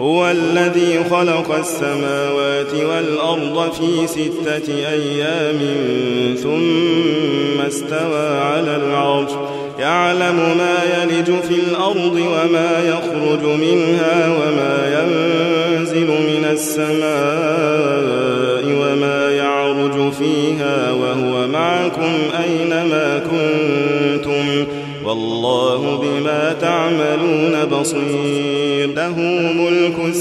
هو الذي خلق السماوات والأرض في ستة أيام ثم استوى على العرش. يعلم ما يلج في الأرض وما يخرج منها وما ينزل من السماء وما يعرج فيها وهو معكم أينما كنتم. والله بما تعملون بصير. له ملك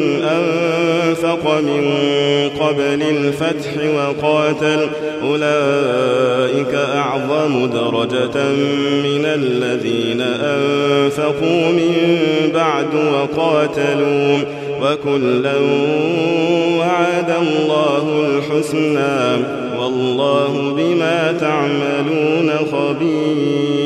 من أنفق من قبل الفتح وقاتل. أولئك أعظم درجة من الذين أنفقوا من بعد وقاتلوا. وكلا وعد الله الحسنى. والله بما تعملون خبير.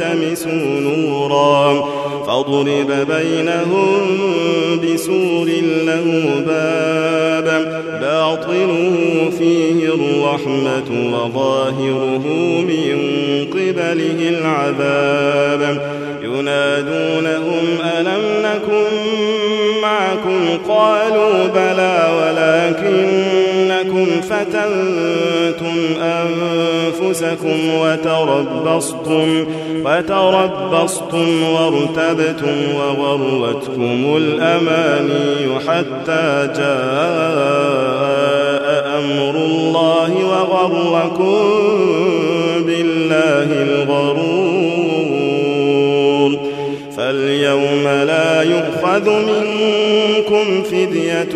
فالتمسوا نورا فاضرب بينهم بسور له باب باطنه فيه الرحمة وظاهره من قبله العذاب ينادونهم ألم نكن معكم؟ قالوا بلى ولكنكم فتنتم أنفسكم وتربصتم وتربصتم وارتبتم وغرتكم الأماني حتى جاء أمر الله وغركم بالله الغرور. يؤخذ منكم فدية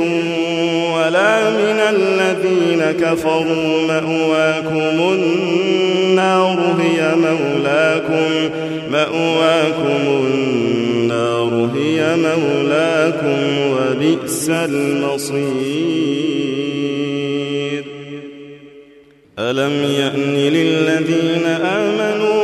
ولا من الذين كفروا مأواكم النار هي مولاكم مأواكم النار هي مولاكم وبئس المصير ألم يأن للذين آمنوا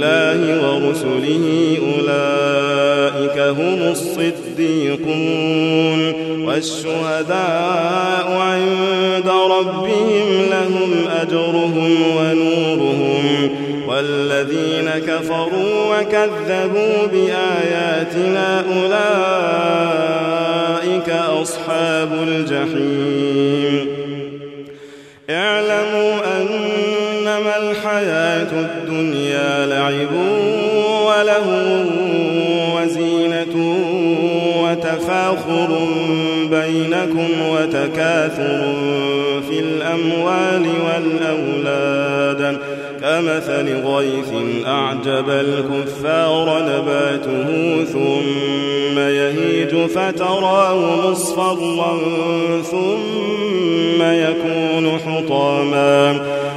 بالله ورسله أولئك هم الصديقون والشهداء عند ربهم لهم أجرهم ونورهم والذين كفروا وكذبوا بآياتنا أولئك أصحاب الجحيم إنما الحياة الدنيا لعب وله وزينة وتفاخر بينكم وتكاثر في الأموال والأولاد. كمثل غيث أعجب الكفار نباته ثم يهيج فتراه مصفرا ثم يكون حطاما.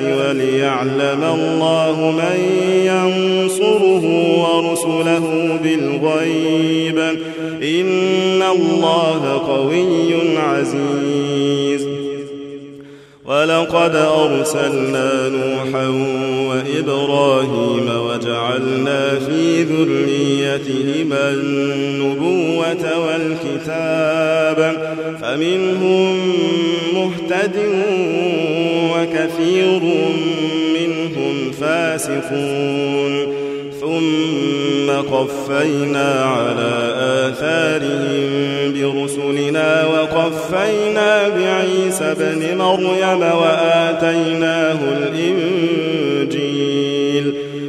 وليعلم الله من ينصره ورسله بالغيب. إن الله قوي عزيز. ولقد أرسلنا نوحا وإبراهيم وجعلنا في ذريتهما النبوة والكتاب. فمنهم مهتد وكثير منهم فاسقون. ثم قفينا على آثارهم برسلنا وقفينا بعيسى بن مريم وآتيناه الإنجيل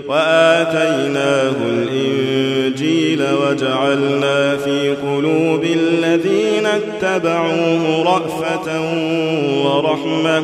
وآتيناه الإنجيل وجعلنا في قلوب الذين اتبعوه رأفة ورحمة.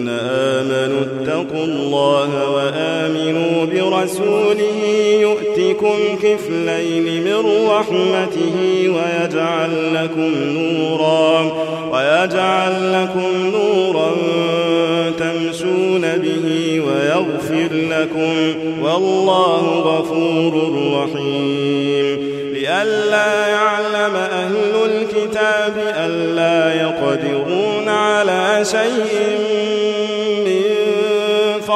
آمنوا اتقوا الله وآمنوا برسوله يؤتكم كفلين من رحمته ويجعل لكم نورا ويجعل لكم نورا تمشون به ويغفر لكم والله غفور رحيم لئلا يعلم أهل الكتاب ألا يقدرون على شيء